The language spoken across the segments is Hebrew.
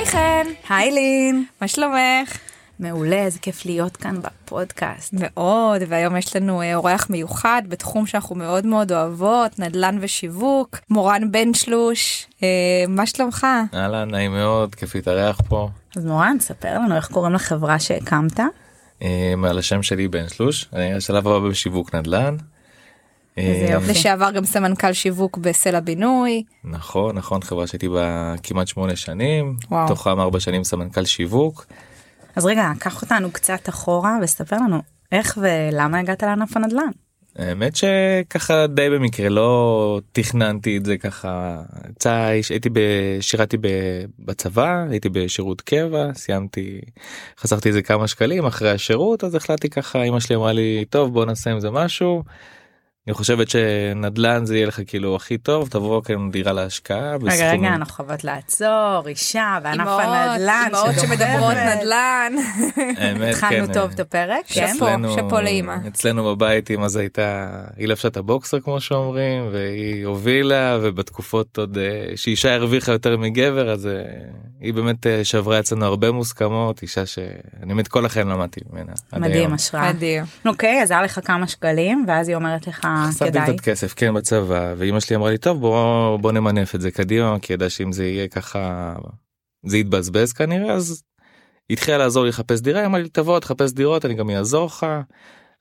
היי חן, היי לין. מה שלומך? מעולה, איזה כיף להיות כאן בפודקאסט. מאוד, והיום יש לנו אה, אורח מיוחד בתחום שאנחנו מאוד מאוד אוהבות, נדל"ן ושיווק, מורן בן שלוש, אה, מה שלומך? אהלן, נעים מאוד, כיף להתארח פה. אז מורן, ספר לנו איך קוראים לחברה שהקמת. אה, על השם שלי בן שלוש, אני השלב הבא בשיווק נדל"ן. אה. לשעבר גם סמנכ"ל שיווק בסלע בינוי, נכון, נכון, חברה שהייתי בה כמעט שמונה שנים. תוכם ארבע שנים סמנכ"ל שיווק. אז רגע, קח אותנו קצת אחורה וספר לנו איך ולמה הגעת לענף הנדל"ן. האמת שככה די במקרה לא תכננתי את זה ככה יצא הייתי בשירתי ב- בצבא הייתי בשירות קבע סיימתי חסכתי איזה כמה שקלים אחרי השירות אז החלטתי ככה אמא שלי אמרה לי טוב בוא נעשה עם זה משהו. אני חושבת שנדל"ן זה יהיה לך כאילו הכי טוב תבוא כאן דירה להשקעה. רגע, בסכומים- רגע, אנחנו חייבות לעצור, אישה וענף אימהות, הנדל"ן. אימהות שמדברות. נדל"ן, האמת, התחלנו כן, טוב אה, את הפרק, כן? שאפו. שאפו לאמא. אצלנו בבית אמא זה הייתה היא לבשה את הבוקסר כמו שאומרים והיא הובילה ובתקופות עוד אה, שאישה הרוויחה יותר מגבר אז אה, היא באמת אה, שברה אצלנו הרבה מוסכמות אישה שאני באמת כל החיים למדתי ממנה. מדהים. השראה. מדהים. אוקיי, אז היה לך כמה שקלים, ואז היא אומרת לך, חסכתי כדאי. קצת כסף כן בצבא ואימא שלי אמרה לי טוב בוא בוא נמנף את זה קדימה כי ידעה שאם זה יהיה ככה זה יתבזבז כנראה אז. התחילה לעזור לי לחפש דירה אמרה לי תבוא תחפש דירות אני גם אעזור לך.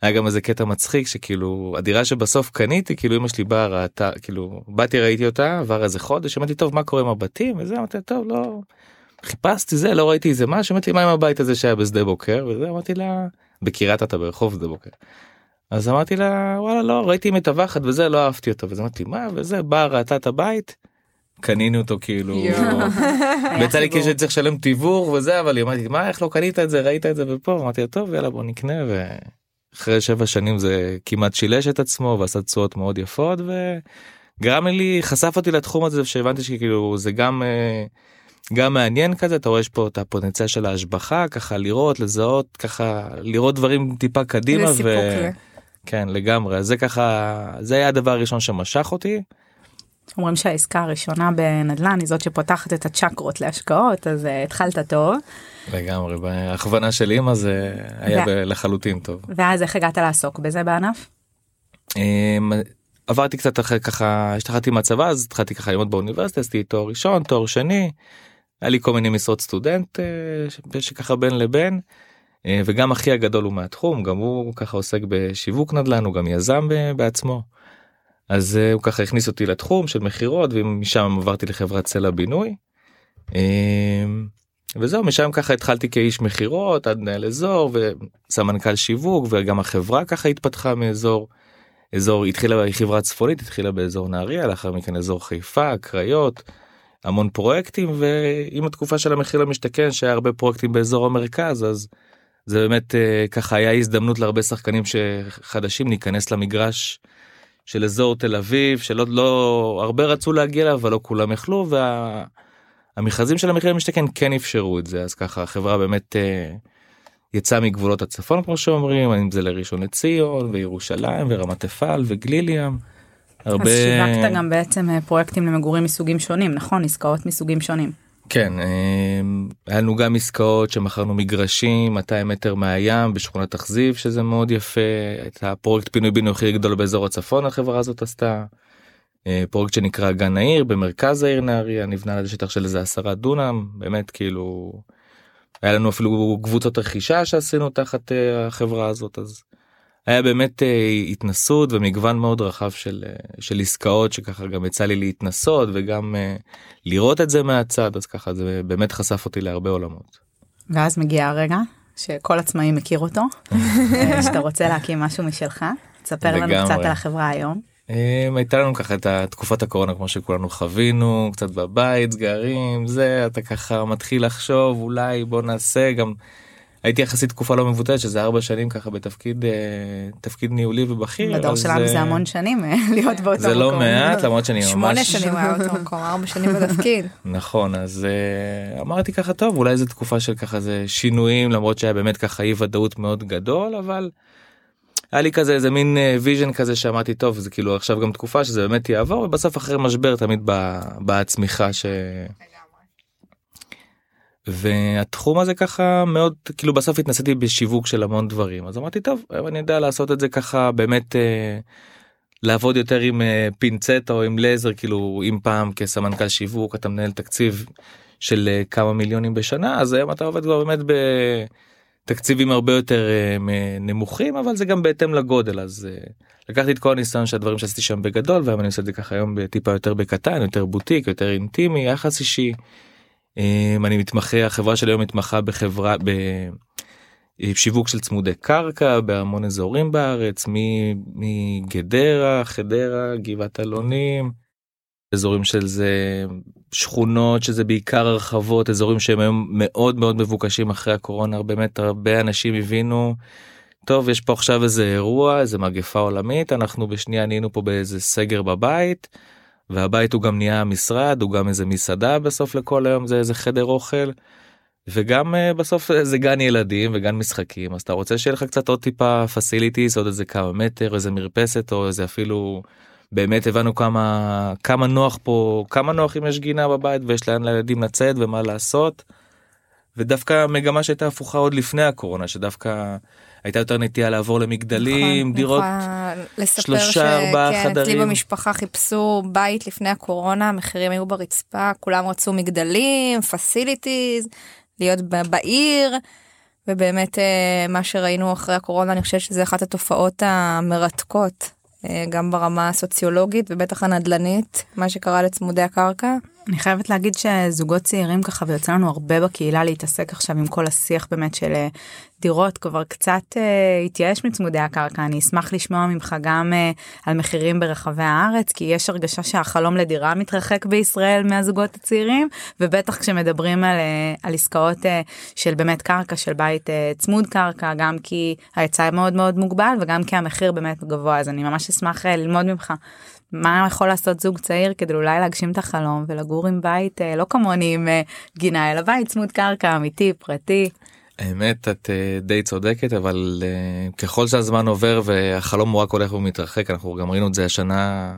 היה גם איזה קטע מצחיק שכאילו הדירה שבסוף קניתי כאילו אמא שלי באה ראתה כאילו באתי ראיתי אותה עבר איזה חודש אמרתי טוב מה קורה עם הבתים וזה אמרתי טוב לא. חיפשתי זה לא ראיתי איזה משהו אמרתי מה עם הבית הזה שהיה בשדה בוקר וזה אמרתי לה בקריית אתא ברחוב שדה בוקר. אז אמרתי לה וואלה לא ראיתי מטווחת וזה לא אהבתי אותו ואז אמרתי מה וזה באה ראתה את הבית. קנינו אותו כאילו. ויצא לי. כאילו צריך לשלם תיווך וזה אבל היא אמרתי מה איך לא קנית את זה ראית את זה ופה אמרתי טוב יאללה בוא נקנה ואחרי שבע שנים זה כמעט שילש את עצמו ועשה תשואות מאוד יפות וגרם לי חשף אותי לתחום הזה שהבנתי שכאילו זה גם אה, גם מעניין כזה אתה רואה יש פה את הפוטנציאל של ההשבחה ככה לראות לזהות ככה לראות דברים טיפה קדימה זה סיפוק ל- כן לגמרי זה ככה זה היה הדבר הראשון שמשך אותי. אומרים שהעסקה הראשונה בנדל"ן היא זאת שפותחת את הצ'קרות להשקעות, אז אה, התחלת טוב. לגמרי בהכוונה של אמא זה היה ו- לחלוטין טוב. ואז איך הגעת לעסוק בזה בענף? אמ, עברתי קצת אחרי ככה השתחררתי מהצבא אז התחלתי ככה ללמוד באוניברסיטה עשיתי תואר ראשון תואר שני. היה לי כל מיני משרות סטודנט אה, שככה בין לבין. אה, וגם אחי הגדול הוא מהתחום גם הוא ככה עוסק בשיווק נדל"ן הוא גם יזם בעצמו. אז אה, הוא ככה הכניס אותי לתחום של מכירות ומשם עברתי לחברת סלע בינוי. אמ, וזהו משם ככה התחלתי כאיש מכירות עד מנהל אזור וסמנכ"ל שיווק וגם החברה ככה התפתחה מאזור. אזור התחילה חברה צפונית התחילה באזור נהריה לאחר מכן אזור חיפה קריות. המון פרויקטים ועם התקופה של המחיר למשתכן שהיה הרבה פרויקטים באזור המרכז אז זה באמת אה, ככה היה הזדמנות להרבה שחקנים שחדשים להיכנס למגרש של אזור תל אביב שלא לא הרבה רצו להגיע אליו אבל לא כולם יכלו והמכרזים של המחיר למשתכן כן אפשרו את זה אז ככה החברה באמת אה, יצאה מגבולות הצפון כמו שאומרים אם זה לראשון לציון וירושלים ורמת אפעל וגליל ים. הרבה אז שיווקת גם בעצם אה, פרויקטים למגורים מסוגים שונים, נכון? עסקאות מסוגים שונים. כן, אה, היה לנו גם עסקאות שמכרנו מגרשים 200 מטר מהים בשכונת אכזיב שזה מאוד יפה, את הפרויקט פינוי בינוי הכי גדול באזור הצפון החברה הזאת עשתה. אה, פרויקט שנקרא גן העיר במרכז העיר נהריה נבנה על שטח של איזה עשרה דונם באמת כאילו היה לנו אפילו קבוצות רכישה שעשינו תחת אה, החברה הזאת אז היה באמת אה, התנסות ומגוון מאוד רחב של אה, של עסקאות שככה גם יצא לי להתנסות וגם אה, לראות את זה מהצד אז ככה זה באמת חשף אותי להרבה עולמות. ואז מגיע הרגע שכל עצמאי מכיר אותו, שאתה רוצה להקים משהו משלך. תספר לנו. קצת על החברה היום. אה, הייתה לנו ככה את תקופת הקורונה כמו שכולנו חווינו קצת בבית סגרים זה אתה ככה מתחיל לחשוב אולי בוא נעשה גם הייתי יחסית תקופה לא מבוטלת שזה ארבע שנים ככה בתפקיד אה, תפקיד ניהולי ובכיר. בדור שלנו אה, זה המון שנים אה, להיות באותו זה לא מקום. מעט למרות שאני ממש שמונה שנים היה אותו מקום, ארבע שנים בתפקיד. נכון אז אמרתי ככה טוב אולי זו תקופה של ככה זה שינויים למרות שהיה באמת ככה אי ודאות מאוד גדול אבל. היה לי כזה איזה מין vision כזה שאמרתי טוב זה כאילו עכשיו גם תקופה שזה באמת יעבור ובסוף אחרי משבר תמיד באה הצמיחה ש... והתחום הזה ככה מאוד כאילו בסוף התנסיתי בשיווק של המון דברים אז אמרתי טוב אני יודע לעשות את זה ככה באמת אה, לעבוד יותר עם אה, פינצטה או עם לייזר כאילו אם פעם כסמנכ"ל שיווק אתה מנהל תקציב של אה, כמה מיליונים בשנה אז היום אתה עובד כבר באמת בתקציבים הרבה יותר אה, נמוכים אבל זה גם בהתאם לגודל אז אה, לקחתי את כל הניסיון של הדברים שעשיתי שם בגדול והיום אני עושה את זה ככה היום טיפה יותר בקטן יותר בוטיק יותר אינטימי יחס אישי. אמ, אני מתמחה החברה שלי היום מתמחה בחברה בשיווק של צמודי קרקע בהמון אזורים בארץ מגדרה חדרה גבעת אלונים. אזורים של זה שכונות שזה בעיקר הרחבות אזורים שהם היום מאוד מאוד מבוקשים אחרי הקורונה באמת הרבה אנשים הבינו. טוב יש פה עכשיו איזה אירוע איזה מגפה עולמית אנחנו בשנייה נהיינו פה באיזה סגר בבית. והבית הוא גם נהיה משרד הוא גם איזה מסעדה בסוף לכל היום זה איזה חדר אוכל. וגם uh, בסוף זה גן ילדים וגן משחקים אז אתה רוצה שיהיה לך קצת עוד טיפה פסיליטיס עוד איזה כמה מטר איזה מרפסת או איזה אפילו באמת הבנו כמה כמה נוח פה כמה נוח אם יש גינה בבית ויש לאן לילדים לצאת ומה לעשות. ודווקא מגמה שהייתה הפוכה עוד לפני הקורונה שדווקא הייתה יותר נטייה לעבור למגדלים נכון, דירות שלושה ארבעה כן, חדרים. אצלי במשפחה חיפשו בית לפני הקורונה המחירים היו ברצפה כולם רצו מגדלים פסיליטיז להיות בעיר. ובאמת אה, מה שראינו אחרי הקורונה אני חושבת שזה אחת התופעות המרתקות אה, גם ברמה הסוציולוגית ובטח הנדל"נית מה שקרה לצמודי הקרקע. אני חייבת להגיד שזוגות צעירים ככה ויוצא לנו הרבה בקהילה להתעסק עכשיו עם כל השיח באמת של אה, דירות כבר קצת uh, התייאש מצמודי הקרקע. אני אשמח לשמוע ממך גם uh, על מחירים ברחבי הארץ כי יש הרגשה שהחלום לדירה מתרחק בישראל מהזוגות הצעירים ובטח כשמדברים על, uh, על עסקאות uh, של באמת קרקע של בית uh, צמוד קרקע גם כי ההיצע מאוד מאוד מוגבל וגם כי המחיר באמת גבוה. אז אני ממש אשמח uh, ללמוד ממך מה יכול לעשות זוג צעיר כדי אולי להגשים את החלום ולגור עם בית לא כמוני עם גינה אלא בית צמוד קרקע אמיתי פרטי. האמת את uh, די צודקת אבל ככל שהזמן עובר והחלום הוא רק הולך ומתרחק אנחנו גם ראינו את זה השנה.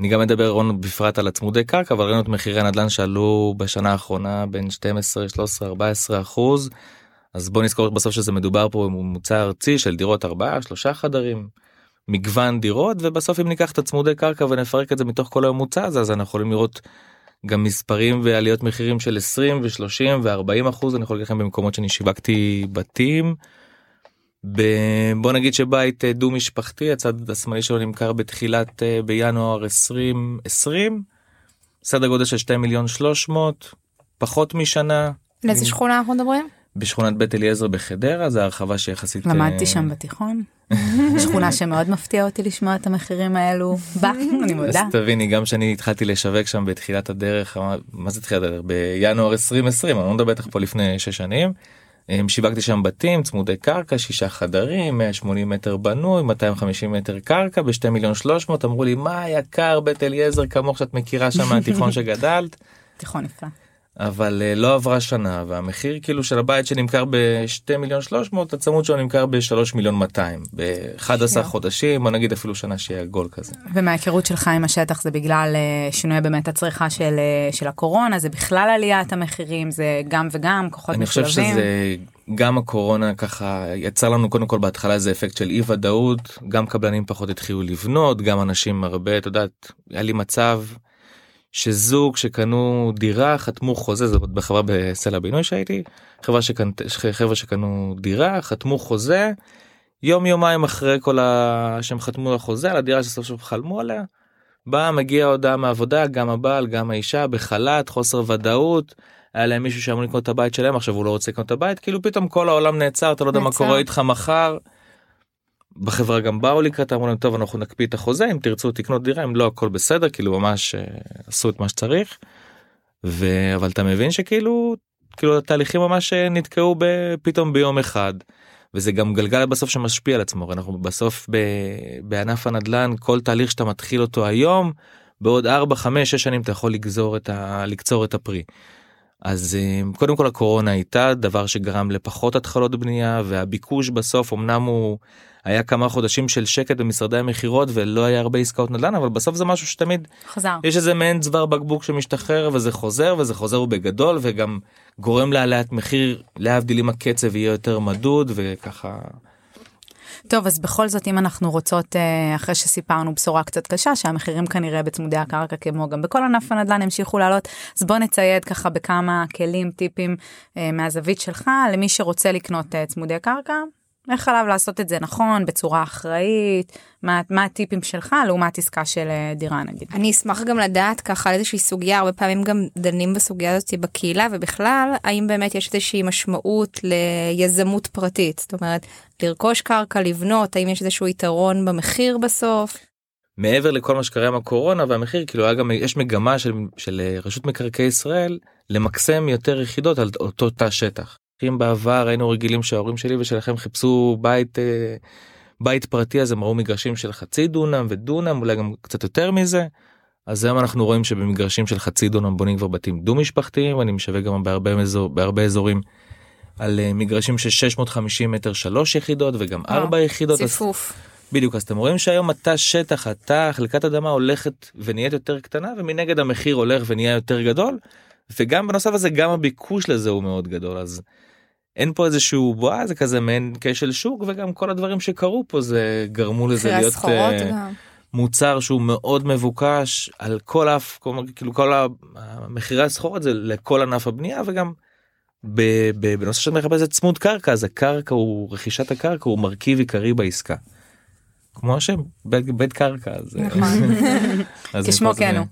אני גם מדבר רון בפרט על הצמודי קרקע אבל ראינו את מחירי הנדל"ן שעלו בשנה האחרונה בין 12 13 14 אחוז. אז בוא נזכור בסוף שזה מדובר פה בממוצע ארצי של דירות 4 3 חדרים. מגוון דירות ובסוף אם ניקח את הצמודי קרקע ונפרק את זה מתוך כל הממוצע הזה אז אנחנו יכולים לראות גם מספרים ועליות מחירים של 20 ו-30 ו-40 אחוז אני יכול להגיד לכם במקומות שאני שיווקתי בתים. ב... בוא נגיד שבית אה, דו משפחתי הצד השמאלי שלו נמכר בתחילת אה, בינואר 2020 סדר גודל של 2 מיליון 300 פחות משנה. לאיזה שכונה אנחנו מדברים? בשכונת בית אליעזר בחדרה זה הרחבה שיחסית למדתי uh... שם בתיכון שכונה שמאוד מפתיע אותי לשמוע את המחירים האלו בה אני מודה. אז תביני גם שאני התחלתי לשווק שם בתחילת הדרך מה זה תחילת הדרך בינואר 2020 אני לא מדבר בטח פה לפני 6 שנים. שיווקתי שם בתים צמודי קרקע שישה חדרים 180 מטר בנוי 250 מטר קרקע בשתי מיליון 300 אמרו לי מה יקר בית אליעזר כמוך שאת מכירה שם מהתיכון שגדלת. תיכון נפלא. אבל uh, לא עברה שנה והמחיר כאילו של הבית שנמכר ב-2 מיליון 300 הצמוד שלו נמכר ב-3 מיליון 200 ב-11 חודשים בוא נגיד אפילו שנה שיהיה גול כזה. ומההיכרות שלך עם השטח זה בגלל uh, שינוי באמת הצריכה של, uh, של הקורונה זה בכלל עליית המחירים זה גם וגם כוחות אני משולבים. חושב שזה גם הקורונה ככה יצר לנו קודם כל בהתחלה איזה אפקט של אי ודאות גם קבלנים פחות התחילו לבנות גם אנשים הרבה את יודעת היה לי מצב. שזוג שקנו דירה חתמו חוזה זאת בחברה בסלע בינוי שהייתי חברה שקנו חברה שקנו דירה חתמו חוזה יום יומיים אחרי כל ה... שהם חתמו על החוזה על הדירה שסוף סוף חלמו עליה. באה מגיעה הודעה מעבודה גם הבעל גם האישה בחל"ת חוסר ודאות. היה להם מישהו שאמור לקנות את הבית שלהם עכשיו הוא לא רוצה לקנות את הבית כאילו פתאום כל העולם נעצר אתה לא יודע מה קורה איתך מחר. בחברה גם באו לקראת אמרו להם טוב אנחנו נקפיא את החוזה אם תרצו תקנות דירה אם לא הכל בסדר כאילו ממש uh, עשו את מה שצריך. ו... אבל אתה מבין שכאילו כאילו התהליכים ממש אה, נתקעו פתאום ביום אחד. וזה גם גלגל בסוף שמשפיע על עצמו אנחנו בסוף ב... בענף הנדל"ן כל תהליך שאתה מתחיל אותו היום בעוד 4 5 6 שנים אתה יכול לגזור את ה... לקצור את הפרי. אז אה, קודם כל הקורונה הייתה דבר שגרם לפחות התחלות בנייה והביקוש בסוף אמנם הוא היה כמה חודשים של שקט במשרדי המכירות ולא היה הרבה עסקאות נדל"ן אבל בסוף זה משהו שתמיד חזר. יש איזה מעין צוואר בקבוק שמשתחרר וזה חוזר וזה חוזר בגדול וגם גורם להעלאת מחיר להבדיל אם הקצב יהיה יותר מדוד וככה טוב אז בכל זאת אם אנחנו רוצות אה, אחרי שסיפרנו בשורה קצת קשה שהמחירים כנראה בצמודי הקרקע כמו גם בכל ענף הנדל"ן המשיכו לעלות אז בוא נצייד ככה בכמה כלים טיפים אה, מהזווית שלך למי שרוצה לקנות אה, צמודי קרקע איך עליו לעשות את זה נכון בצורה אחראית מה, מה הטיפים שלך לעומת עסקה של דירה נגיד. אני אשמח גם לדעת ככה על איזושהי סוגיה הרבה פעמים גם דנים בסוגיה הזאת בקהילה ובכלל האם באמת יש איזושהי משמעות ליזמות פרטית זאת אומרת לרכוש קרקע לבנות האם יש איזשהו יתרון במחיר בסוף. מעבר לכל מה שקרה עם הקורונה והמחיר כאילו היה גם יש מגמה של, של רשות מקרקעי ישראל למקסם יותר יחידות על אותו תא שטח. אם בעבר היינו רגילים שההורים שלי ושלכם חיפשו בית אה, בית פרטי אז הם ראו מגרשים של חצי דונם ודונם אולי גם קצת יותר מזה. אז היום אנחנו רואים שבמגרשים של חצי דונם בונים כבר בתים דו משפחתיים אני משווק גם בהרבה, אזור, בהרבה אזורים על אה, מגרשים של 650 מטר שלוש יחידות וגם ארבע יחידות. ציפוף. אז, בדיוק אז אתם רואים שהיום התא שטח התא חלקת אדמה הולכת ונהיית יותר קטנה ומנגד המחיר הולך ונהיה יותר גדול. וגם בנוסף לזה גם הביקוש לזה הוא מאוד גדול אז אין פה איזשהו בועה זה כזה מעין כשל שוק וגם כל הדברים שקרו פה זה גרמו לזה להיות uh, מוצר שהוא מאוד מבוקש על כל אף כאילו כל המחירי הסחורות זה לכל ענף הבנייה וגם בנושא של מחפש את צמוד קרקע אז הקרקע הוא רכישת הקרקע הוא מרכיב עיקרי בעסקה. כמו השם בית, בית קרקע אז, נכון. אז כשמו כן הוא.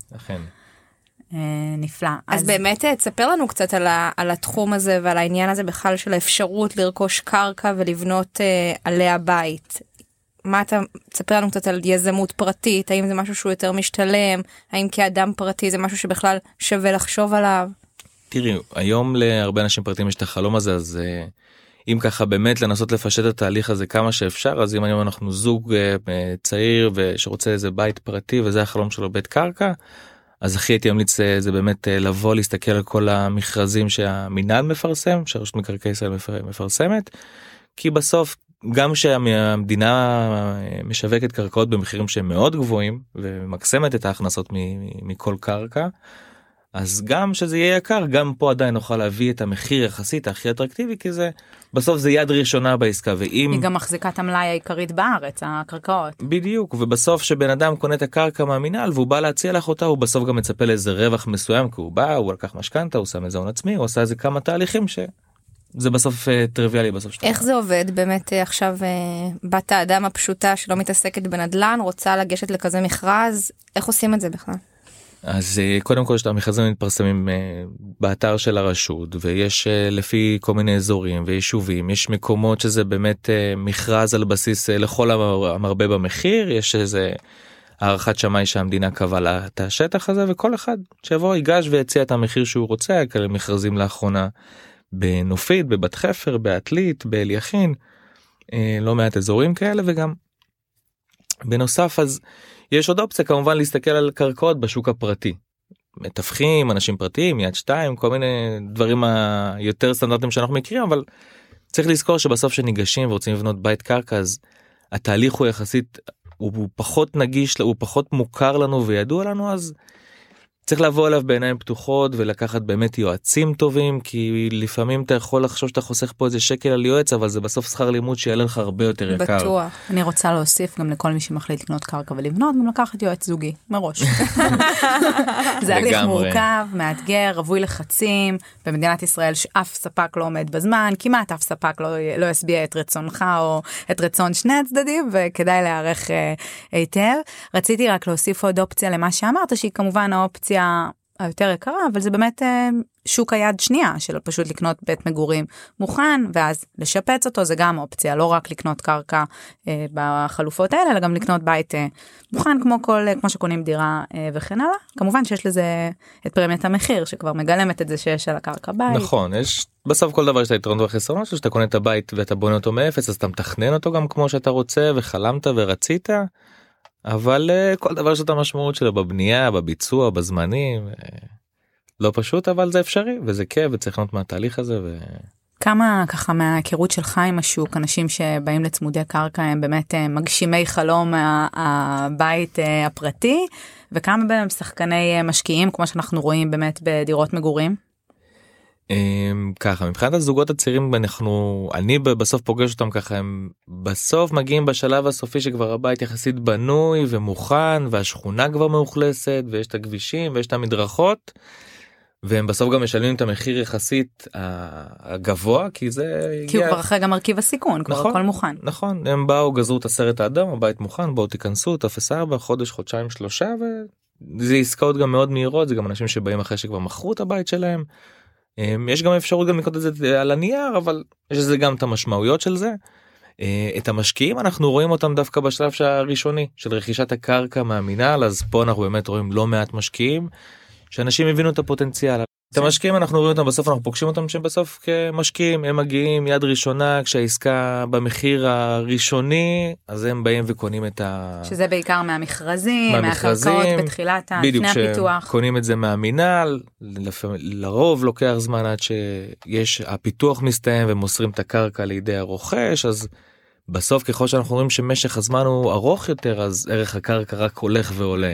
אה, נפלא. אז, אז באמת אה, תספר לנו קצת על, ה, על התחום הזה ועל העניין הזה בכלל של האפשרות לרכוש קרקע ולבנות אה, עליה בית. מה אתה תספר לנו קצת על יזמות פרטית האם זה משהו שהוא יותר משתלם האם כאדם פרטי זה משהו שבכלל שווה לחשוב עליו. תראי היום להרבה אנשים פרטיים יש את החלום הזה אז אה, אם ככה באמת לנסות לפשט את התהליך הזה כמה שאפשר אז אם היום אנחנו זוג אה, צעיר ושרוצה איזה בית פרטי וזה החלום שלו בית קרקע אז הכי הייתי ממליץ אה, זה באמת לבוא להסתכל על כל המכרזים שהמינהל מפרסם שרשות מקרקעי ישראל מפרסמת כי בסוף גם שהמדינה משווקת קרקעות במחירים שהם מאוד גבוהים ומקסמת את ההכנסות מכל קרקע. אז גם שזה יהיה יקר גם פה עדיין נוכל להביא את המחיר יחסית הכי אטרקטיבי כי זה בסוף זה יד ראשונה בעסקה ואם היא גם מחזיקה את המלאי העיקרית בארץ הקרקעות בדיוק ובסוף שבן אדם קונה את הקרקע מהמינהל והוא בא להציע לך אותה הוא בסוף גם מצפה לאיזה רווח מסוים כי הוא בא הוא לקח משכנתה הוא שם איזה הון עצמי הוא עשה איזה כמה תהליכים ש... זה בסוף uh, טריוויאלי בסוף שאתה איך זה עובד באמת uh, עכשיו uh, בת האדם הפשוטה שלא מתעסקת בנדל"ן רוצה לגשת לכזה מכרז איך עושים את זה בכלל. אז uh, קודם כל המכרזים מתפרסמים uh, באתר של הרשות ויש uh, לפי כל מיני אזורים ויישובים יש מקומות שזה באמת מכרז על בסיס לכל המרבה במחיר יש איזה הערכת שמאי שהמדינה קבעה לה את השטח הזה וכל אחד שיבוא ייגש ויציע את המחיר שהוא רוצה כאלה מכרזים לאחרונה. בנופית, בבת חפר, בעתלית, באליכין, אה, לא מעט אזורים כאלה וגם בנוסף אז יש עוד אופציה כמובן להסתכל על קרקעות בשוק הפרטי. מתווכים, אנשים פרטיים, יד שתיים, כל מיני דברים היותר סטנדרטים שאנחנו מכירים, אבל צריך לזכור שבסוף שניגשים ורוצים לבנות בית קרקע אז התהליך הוא יחסית הוא פחות נגיש הוא פחות מוכר לנו וידוע לנו אז צריך לבוא אליו בעיניים פתוחות ולקחת באמת יועצים טובים כי לפעמים אתה יכול לחשוב שאתה חוסך פה איזה שקל על יועץ אבל זה בסוף שכר לימוד שיעלה לך הרבה יותר יקר. בטוח. אני רוצה להוסיף גם לכל מי שמחליט לקנות קרקע ולבנות גם לקחת יועץ זוגי מראש. זה הליך מורכב מאתגר רווי לחצים במדינת ישראל שאף ספק לא עומד בזמן כמעט אף ספק לא, לא ישביע את רצונך או את רצון שני הצדדים וכדאי להיערך אה, היטב. רציתי רק להוסיף עוד אופציה למה שאמרת שהיא כמובן האופציה. האופציה היותר יקרה אבל זה באמת אה, שוק היד שנייה של פשוט לקנות בית מגורים מוכן ואז לשפץ אותו זה גם אופציה לא רק לקנות קרקע אה, בחלופות האלה אלא גם לקנות בית אה, מוכן כמו כל כמו שקונים דירה וכן הלאה כמובן שיש לזה את פרמיית המחיר שכבר מגלמת את זה שיש על הקרקע בית. נכון יש בסוף כל דבר יש את היתרונות והחסרונות שאתה קונה את הבית ואתה בונה אותו מאפס אז אתה מתכנן אותו גם כמו שאתה רוצה וחלמת ורצית. אבל uh, כל דבר יש את המשמעות שלו בבנייה בביצוע בזמנים. Uh, לא פשוט אבל זה אפשרי וזה כיף וצריך לענות מהתהליך הזה. ו... כמה ככה מההיכרות שלך עם השוק אנשים שבאים לצמודי קרקע הם באמת אה, מגשימי חלום הבית אה, הפרטי וכמה בהם שחקני אה, משקיעים כמו שאנחנו רואים באמת בדירות מגורים. אמ, ככה מבחינת הזוגות הצעירים אנחנו אני בסוף פוגש אותם ככה הם בסוף מגיעים בשלב הסופי שכבר הבית יחסית בנוי ומוכן והשכונה כבר מאוכלסת ויש את הכבישים ויש את המדרכות. והם בסוף גם משלמים את המחיר יחסית הגבוה כי זה כי הוא כבר אחרי גם מרכיב הסיכון כבר נכון, הכל מוכן נכון הם באו גזרו את הסרט האדום הבית מוכן בואו תיכנסו טופס 4 חודש חודשיים שלושה וזה עסקאות גם מאוד מהירות זה גם אנשים שבאים אחרי שכבר מכרו את הבית שלהם. יש גם אפשרות גם לקנות את זה על הנייר אבל יש לזה גם את המשמעויות של זה. אה, את המשקיעים אנחנו רואים אותם דווקא בשלב הראשוני של רכישת הקרקע מהמינהל אז פה אנחנו באמת רואים לא מעט משקיעים. שאנשים הבינו את הפוטנציאל. את המשקיעים אנחנו רואים אותם בסוף אנחנו פוגשים אותם שהם בסוף כמשקיעים הם מגיעים יד ראשונה כשהעסקה במחיר הראשוני אז הם באים וקונים את ה... שזה בעיקר מהמכרזים, מהקרקעות בתחילת לפני הפיתוח. קונים את זה מהמינהל לרוב לוקח זמן עד שיש הפיתוח מסתיים ומוסרים את הקרקע לידי הרוכש אז בסוף ככל שאנחנו רואים שמשך הזמן הוא ארוך יותר אז ערך הקרקע רק הולך ועולה.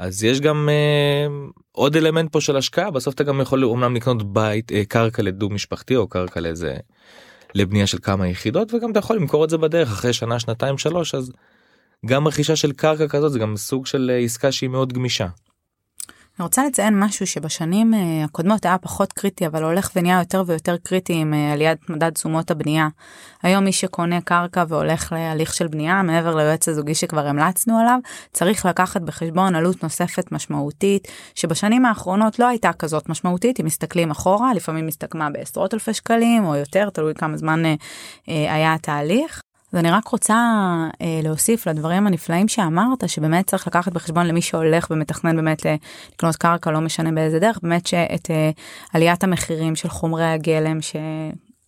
אז יש גם אה, עוד אלמנט פה של השקעה בסוף אתה גם יכול אומנם לקנות בית אה, קרקע לדו משפחתי או קרקע לאיזה לבנייה של כמה יחידות וגם אתה יכול למכור את זה בדרך אחרי שנה שנתיים שלוש אז גם רכישה של קרקע כזאת זה גם סוג של אה, עסקה שהיא מאוד גמישה. אני רוצה לציין משהו שבשנים uh, הקודמות היה פחות קריטי אבל הולך ונהיה יותר ויותר קריטי עם uh, עליית מדד תשומות הבנייה. היום מי שקונה קרקע והולך להליך של בנייה מעבר ליועץ הזוגי שכבר המלצנו עליו צריך לקחת בחשבון עלות נוספת משמעותית שבשנים האחרונות לא הייתה כזאת משמעותית אם מסתכלים אחורה לפעמים הסתכמה בעשרות אלפי שקלים או יותר תלוי כמה זמן uh, היה התהליך. אז אני רק רוצה אה, להוסיף לדברים הנפלאים שאמרת, שבאמת צריך לקחת בחשבון למי שהולך ומתכנן באמת לקנות קרקע, לא משנה באיזה דרך, באמת שאת אה, עליית המחירים של חומרי הגלם, ש...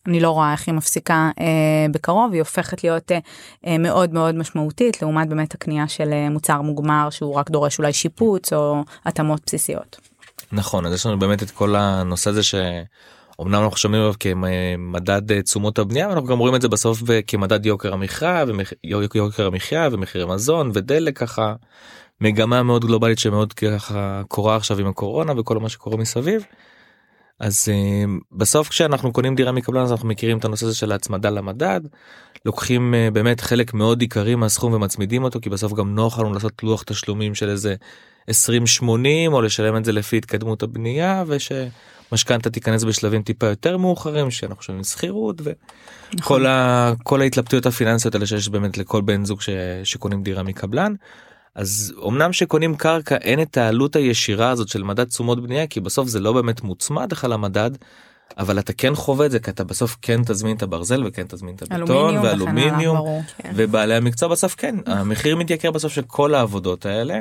אני לא רואה איך היא מפסיקה אה, בקרוב, היא הופכת להיות אה, אה, מאוד מאוד משמעותית, לעומת באמת הקנייה של אה, מוצר מוגמר שהוא רק דורש אולי שיפוץ או התאמות בסיסיות. נכון, אז יש לנו באמת את כל הנושא הזה ש... אמנם אנחנו שומעים עליו כמדד אה, תשומות הבנייה ואנחנו גם רואים את זה בסוף כמדד יוקר המחיה ויוקר המחיה ומחירי מזון ודלק ככה מגמה מאוד גלובלית שמאוד ככה קורה עכשיו עם הקורונה וכל מה שקורה מסביב. אז uh, בסוף כשאנחנו קונים דירה מקבלן אז אנחנו מכירים את הנושא הזה של ההצמדה למדד לוקחים uh, באמת חלק מאוד עיקרי מהסכום ומצמידים אותו כי בסוף גם נוח לנו לעשות לוח תשלומים של איזה 20-80 או לשלם את זה לפי התקדמות הבנייה וש... משכנתה תיכנס בשלבים טיפה יותר מאוחרים שאנחנו שומעים שכירות וכל נכון. ה... כל ההתלבטויות הפיננסיות האלה שיש באמת לכל בן זוג ש... שקונים דירה מקבלן. אז אמנם שקונים קרקע אין את העלות הישירה הזאת של מדד תשומות בנייה כי בסוף זה לא באמת מוצמד לך למדד. אבל אתה כן חווה את זה כי אתה בסוף כן תזמין את הברזל וכן תזמין את הבטון ואלומיניום כן. ובעלי המקצוע בסוף כן המחיר מתייקר בסוף של כל העבודות האלה.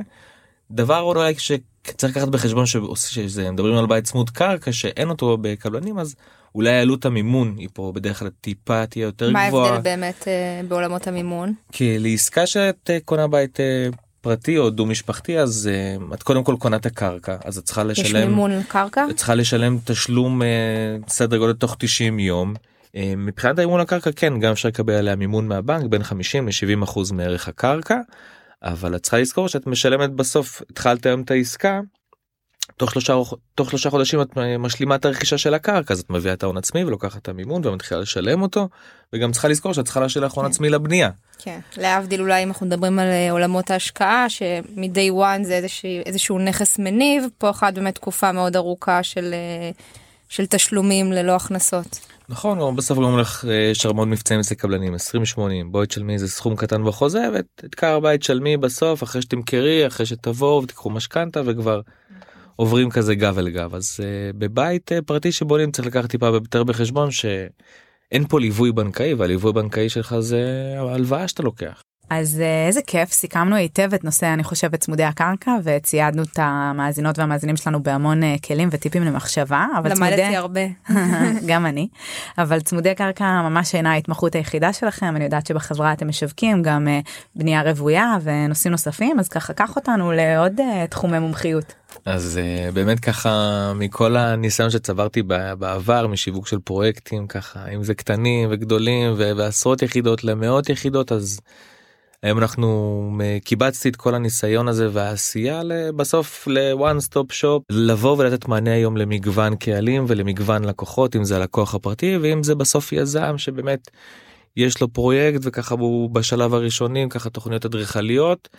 דבר אולי שצריך לקחת בחשבון שזה מדברים על בית צמוד קרקע שאין אותו בקבלנים אז אולי עלות המימון היא פה בדרך כלל טיפה תהיה יותר מה גבוהה. מה ההבדל באמת אה, בעולמות המימון? כי לעסקה שאת אה, קונה בית אה, פרטי או דו משפחתי אז uh, את קודם כל קונה את הקרקע אז את צריכה לשלם יש מימון קרקע את צריכה לשלם תשלום uh, סדר גודל תוך 90 יום. Uh, מבחינת האימון הקרקע כן גם אפשר לקבל עליה מימון מהבנק בין 50 ל-70 אחוז מערך הקרקע אבל את צריכה לזכור שאת משלמת בסוף התחלת היום את העסקה. תוך שלושה תוך שלושה חודשים את משלימה את הרכישה של הקרקע אז את מביאה את ההון עצמי ולוקחת את המימון ומתחילה לשלם אותו וגם צריכה לזכור שאת צריכה להשאיר הון כן. עצמי לבנייה. כן להבדיל אולי אם אנחנו מדברים על אה, עולמות ההשקעה שמ-day one זה איזשהו, איזשהו נכס מניב פה אחת באמת תקופה מאוד ארוכה של אה, של תשלומים ללא הכנסות. נכון, בסוף גם הולך, אה, יש הרבה מאוד מבצעים אצל קבלנים, 20-80, בואי תשלמי איזה סכום קטן בחוזה ואת עיקר הבית שלמי בסוף אחרי שתמכרי, אחרי שתבואו ותיקחו משכנתה וכבר עוברים כזה גב אל גב. אז uh, בבית uh, פרטי שבונים צריך לקחת טיפה יותר בחשבון שאין פה ליווי בנקאי והליווי בנקאי שלך זה הלוואה שאתה לוקח. אז אה, איזה כיף, סיכמנו היטב את נושא, אני חושבת, צמודי הקרקע, וציידנו את המאזינות והמאזינים שלנו בהמון אה, כלים וטיפים למחשבה. למדתי צמודי... הרבה. גם אני. אבל צמודי קרקע ממש אינה ההתמחות היחידה שלכם, אני יודעת שבחברה אתם משווקים גם אה, בנייה רוויה ונושאים נוספים, אז ככה, קח אותנו לעוד תחומי מומחיות. אז באמת ככה מכל הניסיון שצברתי בעבר משיווק של פרויקטים ככה אם זה קטנים וגדולים ועשרות יחידות למאות יחידות אז היום אנחנו קיבצתי את כל הניסיון הזה והעשייה בסוף ל-one stop shop לבוא ולתת מענה היום למגוון קהלים ולמגוון לקוחות אם זה הלקוח הפרטי ואם זה בסוף יזם שבאמת יש לו פרויקט וככה הוא בשלב הראשונים ככה תוכניות אדריכליות.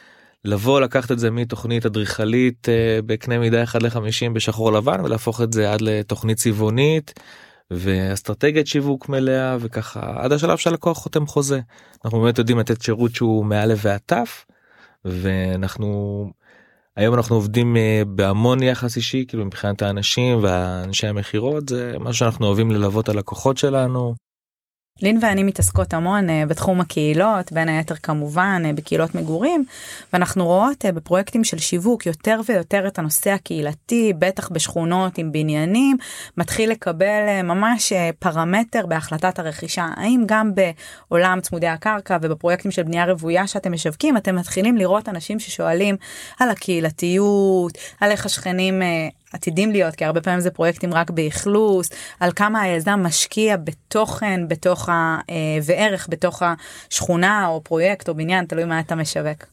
לבוא לקחת את זה מתוכנית אדריכלית אה, בקנה מידה 1 ל-50 בשחור לבן ולהפוך את זה עד לתוכנית צבעונית ואסטרטגיית שיווק מלאה וככה עד השלב שהלקוח חותם חוזה. אנחנו באמת יודעים לתת שירות שהוא מאלף ועד תף ואנחנו היום אנחנו עובדים אה, בהמון יחס אישי כאילו מבחינת האנשים והאנשי המכירות זה מה שאנחנו אוהבים ללוות הלקוחות שלנו לין ואני מתעסקות המון uh, בתחום הקהילות, בין היתר כמובן uh, בקהילות מגורים, ואנחנו רואות uh, בפרויקטים של שיווק יותר ויותר את הנושא הקהילתי, בטח בשכונות עם בניינים, מתחיל לקבל ממש פרמטר בהחלטת הרכישה. האם גם בעולם צמודי הקרקע ובפרויקטים של בנייה רוויה שאתם משווקים, אתם מתחילים לראות אנשים ששואלים על הקהילתיות, על איך השכנים עתידים להיות כי הרבה פעמים זה פרויקטים רק באכלוס על כמה היזם משקיע בתוכן בתוך ה... אה, וערך בתוך השכונה או פרויקט או בניין תלוי מה אתה משווק.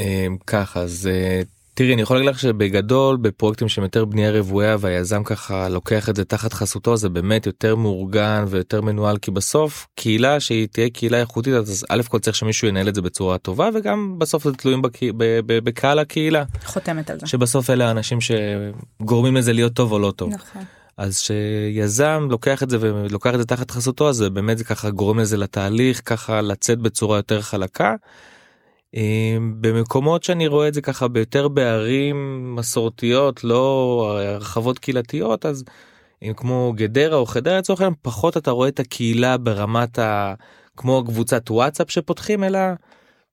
אה, ככה אז אה, תראי אני יכול להגיד לך שבגדול בפרויקטים שהם יותר בנייה רוויה והיזם ככה לוקח את זה תחת חסותו זה באמת יותר מאורגן ויותר מנוהל כי בסוף קהילה שהיא תהיה קהילה איכותית אז א' כל צריך שמישהו ינהל את זה בצורה טובה וגם בסוף זה תלויים בק... בקהל הקהילה. חותמת על זה. שבסוף אלה האנשים שגורמים לזה להיות טוב או לא טוב. נכון. אז שיזם לוקח את זה ולוקח את זה תחת חסותו אז באמת זה ככה גורם לזה לתהליך ככה לצאת בצורה יותר חלקה. אמ, במקומות שאני רואה את זה ככה ביותר בערים מסורתיות לא הרחבות קהילתיות אז אם כמו גדרה או חדרה לצורך העניין פחות אתה רואה את הקהילה ברמת ה... כמו קבוצת וואטסאפ שפותחים אלא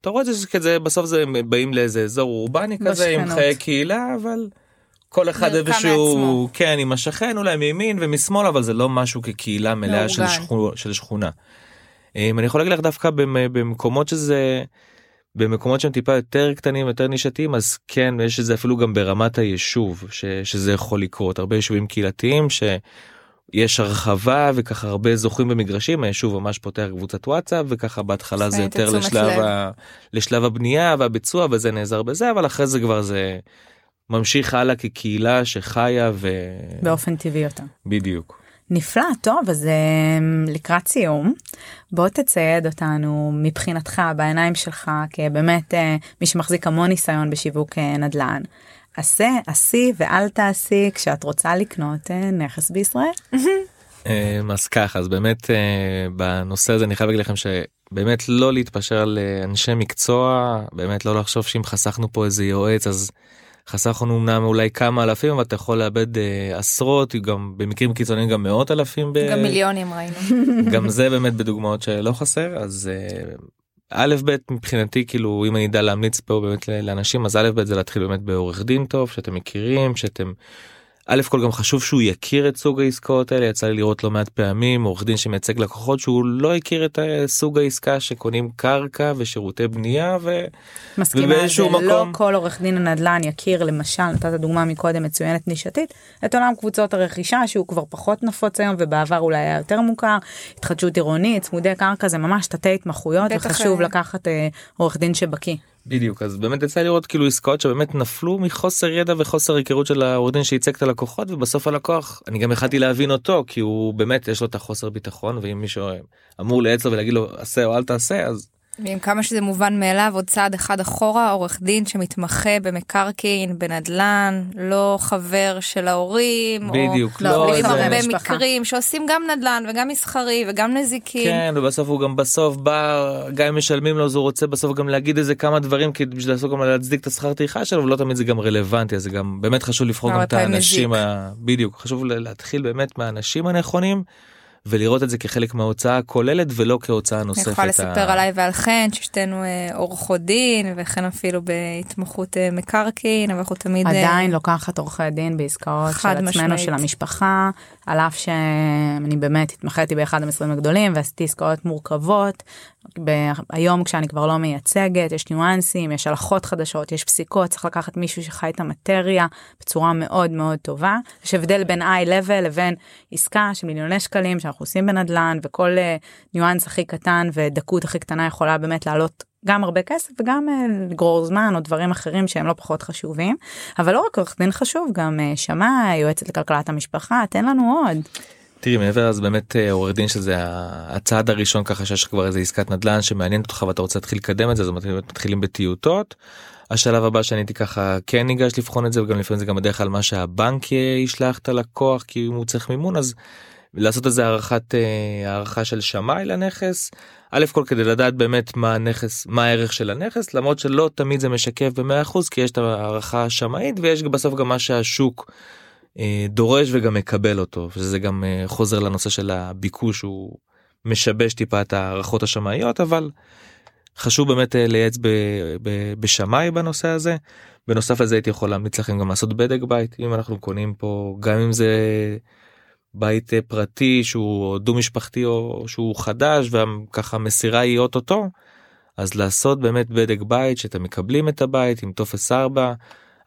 אתה רואה את זה כזה בסוף זה באים לאיזה אזור אורבני כזה עם חיי קהילה אבל כל אחד איזשהו כן עם השכן אולי מימין ומשמאל אבל זה לא משהו כקהילה מלאה של, שכונה, של שכונה. אמ, אני יכול להגיד לך דווקא במקומות שזה. במקומות שהם טיפה יותר קטנים יותר נישתיים אז כן יש את זה אפילו גם ברמת היישוב ש, שזה יכול לקרות הרבה יישובים קהילתיים שיש הרחבה וככה הרבה זוכים במגרשים היישוב ממש פותח קבוצת וואטסאפ וככה בהתחלה זה יותר לשלב, ה, לשלב הבנייה והביצוע וזה נעזר בזה אבל אחרי זה כבר זה ממשיך הלאה כקהילה שחיה ו... באופן טבעי יותר. בדיוק. נפלא, טוב, אז אמ, לקראת סיום, בוא תצייד אותנו מבחינתך, בעיניים שלך, כבאמת אה, מי שמחזיק המון ניסיון בשיווק אה, נדל"ן. עשה, עשי ואל תעשי כשאת רוצה לקנות אה, נכס בישראל. אמ, אז ככה, אז באמת בנושא הזה אני חייב להגיד לכם שבאמת לא להתפשר על אנשי מקצוע, באמת לא לחשוב שאם חסכנו פה איזה יועץ אז חסכנו אמנם אולי כמה אלפים אבל אתה יכול לאבד אה, עשרות גם במקרים קיצוניים גם מאות אלפים. ב... גם מיליונים ראינו. גם זה באמת בדוגמאות שלא חסר אז אה, א' ב' מבחינתי כאילו אם אני אדע להמליץ פה באמת לאנשים אז א' ב' זה להתחיל באמת בעורך דין טוב שאתם מכירים שאתם א' כל גם חשוב שהוא יכיר את סוג העסקאות האלה יצא לי לראות לא מעט פעמים עורך דין שמייצג לקוחות שהוא לא הכיר את סוג העסקה שקונים קרקע ושירותי בנייה ו... מסכימה על זה, מקום... לא כל עורך דין הנדל"ן יכיר למשל נתת דוגמה מקודם מצוינת נישתית את עולם קבוצות הרכישה שהוא כבר פחות נפוץ היום ובעבר אולי היה יותר מוכר התחדשות עירונית צמודי קרקע זה ממש תתי התמחויות וחשוב לקחת אה, עורך דין שבקיא. בדיוק אז באמת יצא לראות כאילו עסקאות שבאמת נפלו מחוסר ידע וחוסר היכרות של העורך דין שייצג את הלקוחות ובסוף הלקוח אני גם יכלתי להבין אותו כי הוא באמת יש לו את החוסר ביטחון ואם מישהו אמור לייעץ לו ולהגיד לו עשה או אל תעשה אז ועם כמה שזה מובן מאליו עוד צעד אחד אחורה עורך דין שמתמחה במקרקעין בנדלן לא חבר של ההורים בדיוק או לא, לא הרבה זה... מקרים שעושים גם נדלן וגם מסחרי וגם נזיקים כן ובסוף הוא גם בסוף בא גם אם משלמים לו אז הוא רוצה בסוף גם להגיד איזה כמה דברים כי בשביל לעשות גם להצדיק את השכר טרחה שלו ולא תמיד זה גם רלוונטי אז זה גם באמת חשוב לבחור גם את האנשים ה... בדיוק חשוב להתחיל באמת מהאנשים הנכונים. ולראות את זה כחלק מההוצאה הכוללת ולא כהוצאה נוספת. אני יכולה לספר עליי ועל חן ששתינו אה, עורכות דין וכן אפילו בהתמחות אה, מקרקעין אבל אנחנו תמיד עדיין לוקחת עורכי דין בעסקאות של עצמנו משמעית. של המשפחה על אף שאני באמת התמחיתי באחד המשרדים הגדולים ועשיתי עסקאות מורכבות. ב- היום כשאני כבר לא מייצגת יש ניואנסים יש הלכות חדשות יש פסיקות צריך לקחת מישהו שחי את המטריה בצורה מאוד מאוד טובה יש הבדל בין איי לבל לבין עסקה של מיליוני שקלים שאנחנו עושים בנדל"ן וכל אה, ניואנס הכי קטן ודקות הכי קטנה יכולה באמת לעלות גם הרבה כסף וגם אה, לגרור זמן או דברים אחרים שהם לא פחות חשובים אבל לא רק עורך דין חשוב גם אה, שמאי יועצת לכלכלת המשפחה תן לנו עוד. תראי מעבר אז באמת עורך דין שזה הצעד הראשון ככה שיש כבר איזה עסקת נדל"ן שמעניינת אותך ואתה רוצה להתחיל לקדם את זה אז מתחילים בטיוטות. השלב הבא שאני הייתי ככה כן ניגש לבחון את זה וגם לפעמים זה גם בדרך כלל מה שהבנק ישלח את הלקוח כי הוא צריך מימון אז לעשות איזה הערכת אה, הערכה של שמאי לנכס. א' כל כדי לדעת באמת מה הנכס מה הערך של הנכס למרות שלא תמיד זה משקף ב-100% כי יש את הערכה השמאית ויש בסוף גם מה שהשוק אה, דורש וגם מקבל אותו וזה גם אה, חוזר לנושא של הביקוש הוא משבש טיפה את הערכות השמאיות אבל חשוב באמת לייעץ בשמאי בנושא הזה. בנוסף לזה הייתי יכול להמליץ לכם גם לעשות בדק בית אם אנחנו קונים פה גם אם זה בית אה, פרטי שהוא דו משפחתי או שהוא חדש וככה מסירה היא אוטוטו אז לעשות באמת בדק בית שאתם מקבלים את הבית עם טופס 4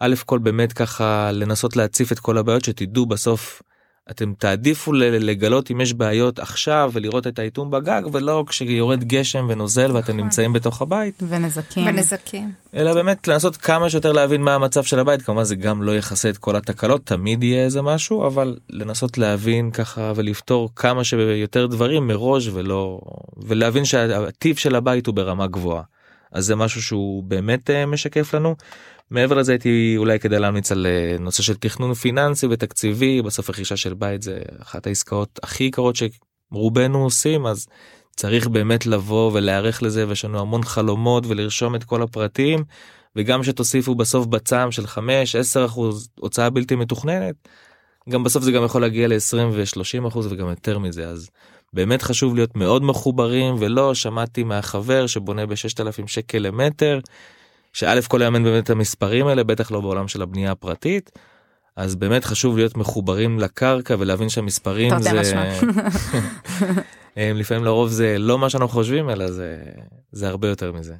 א' כל באמת ככה לנסות להציף את כל הבעיות שתדעו בסוף אתם תעדיפו ל- לגלות אם יש בעיות עכשיו ולראות את האיטום בגג ולא כשיורד גשם ונוזל ואתם נכון. נמצאים בתוך הבית ונזקים. בנזקים. אלא באמת לנסות כמה שיותר להבין מה המצב של הבית כמובן זה גם לא יכסה את כל התקלות תמיד יהיה איזה משהו אבל לנסות להבין ככה ולפתור כמה שיותר דברים מראש ולא ולהבין שהטיב של הבית הוא ברמה גבוהה אז זה משהו שהוא באמת אה, משקף לנו. מעבר לזה הייתי אולי כדאי להמליץ על אה, נושא של תכנון פיננסי ותקציבי. בסוף רכישה של בית זה אחת העסקאות הכי יקרות שרובנו עושים אז צריך באמת לבוא ולהיערך לזה ויש לנו המון חלומות ולרשום את כל הפרטים. וגם שתוסיפו בסוף בצם של 5-10 אחוז הוצאה בלתי מתוכננת גם בסוף זה גם יכול להגיע ל-20 ו-30 אחוז וגם יותר מזה. אז באמת חשוב להיות מאוד מחוברים ולא שמעתי מהחבר שבונה ב-6,000 שקל למטר שא' כל יאמן באמת את המספרים האלה בטח לא בעולם של הבנייה הפרטית. אז באמת חשוב להיות מחוברים לקרקע ולהבין שהמספרים זה לפעמים לרוב זה לא מה שאנחנו חושבים אלא זה זה הרבה יותר מזה.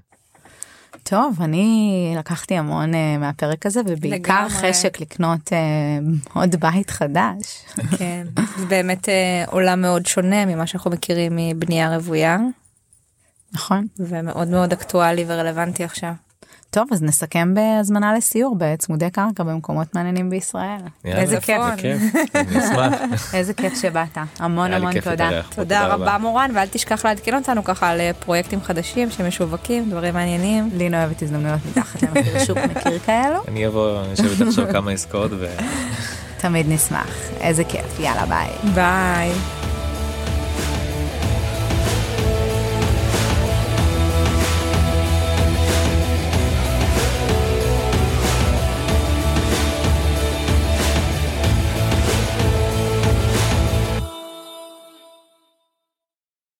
טוב אני לקחתי המון uh, מהפרק הזה ובעיקר לגמרי. חשק לקנות uh, עוד בית חדש. כן. זה באמת אה, עולם מאוד שונה ממה שאנחנו מכירים מבנייה רוויה נכון. ומאוד מאוד אקטואלי ורלוונטי עכשיו. טוב אז נסכם בהזמנה לסיור בצמודי קרקע במקומות מעניינים בישראל. יאללה, איזה כיף. איזה כיף שבאת המון המון תודה. תודה רבה מורן ואל תשכח לעדכן אותנו ככה על אה, פרויקטים חדשים שמשווקים דברים מעניינים. לינה אוהבת הזדמנויות מתחת למחיר שוק מכיר כאלו אני אבוא אני אשב איתך עכשיו כמה עסקאות ו... תמיד נשמח איזה כיף יאללה ביי. ביי.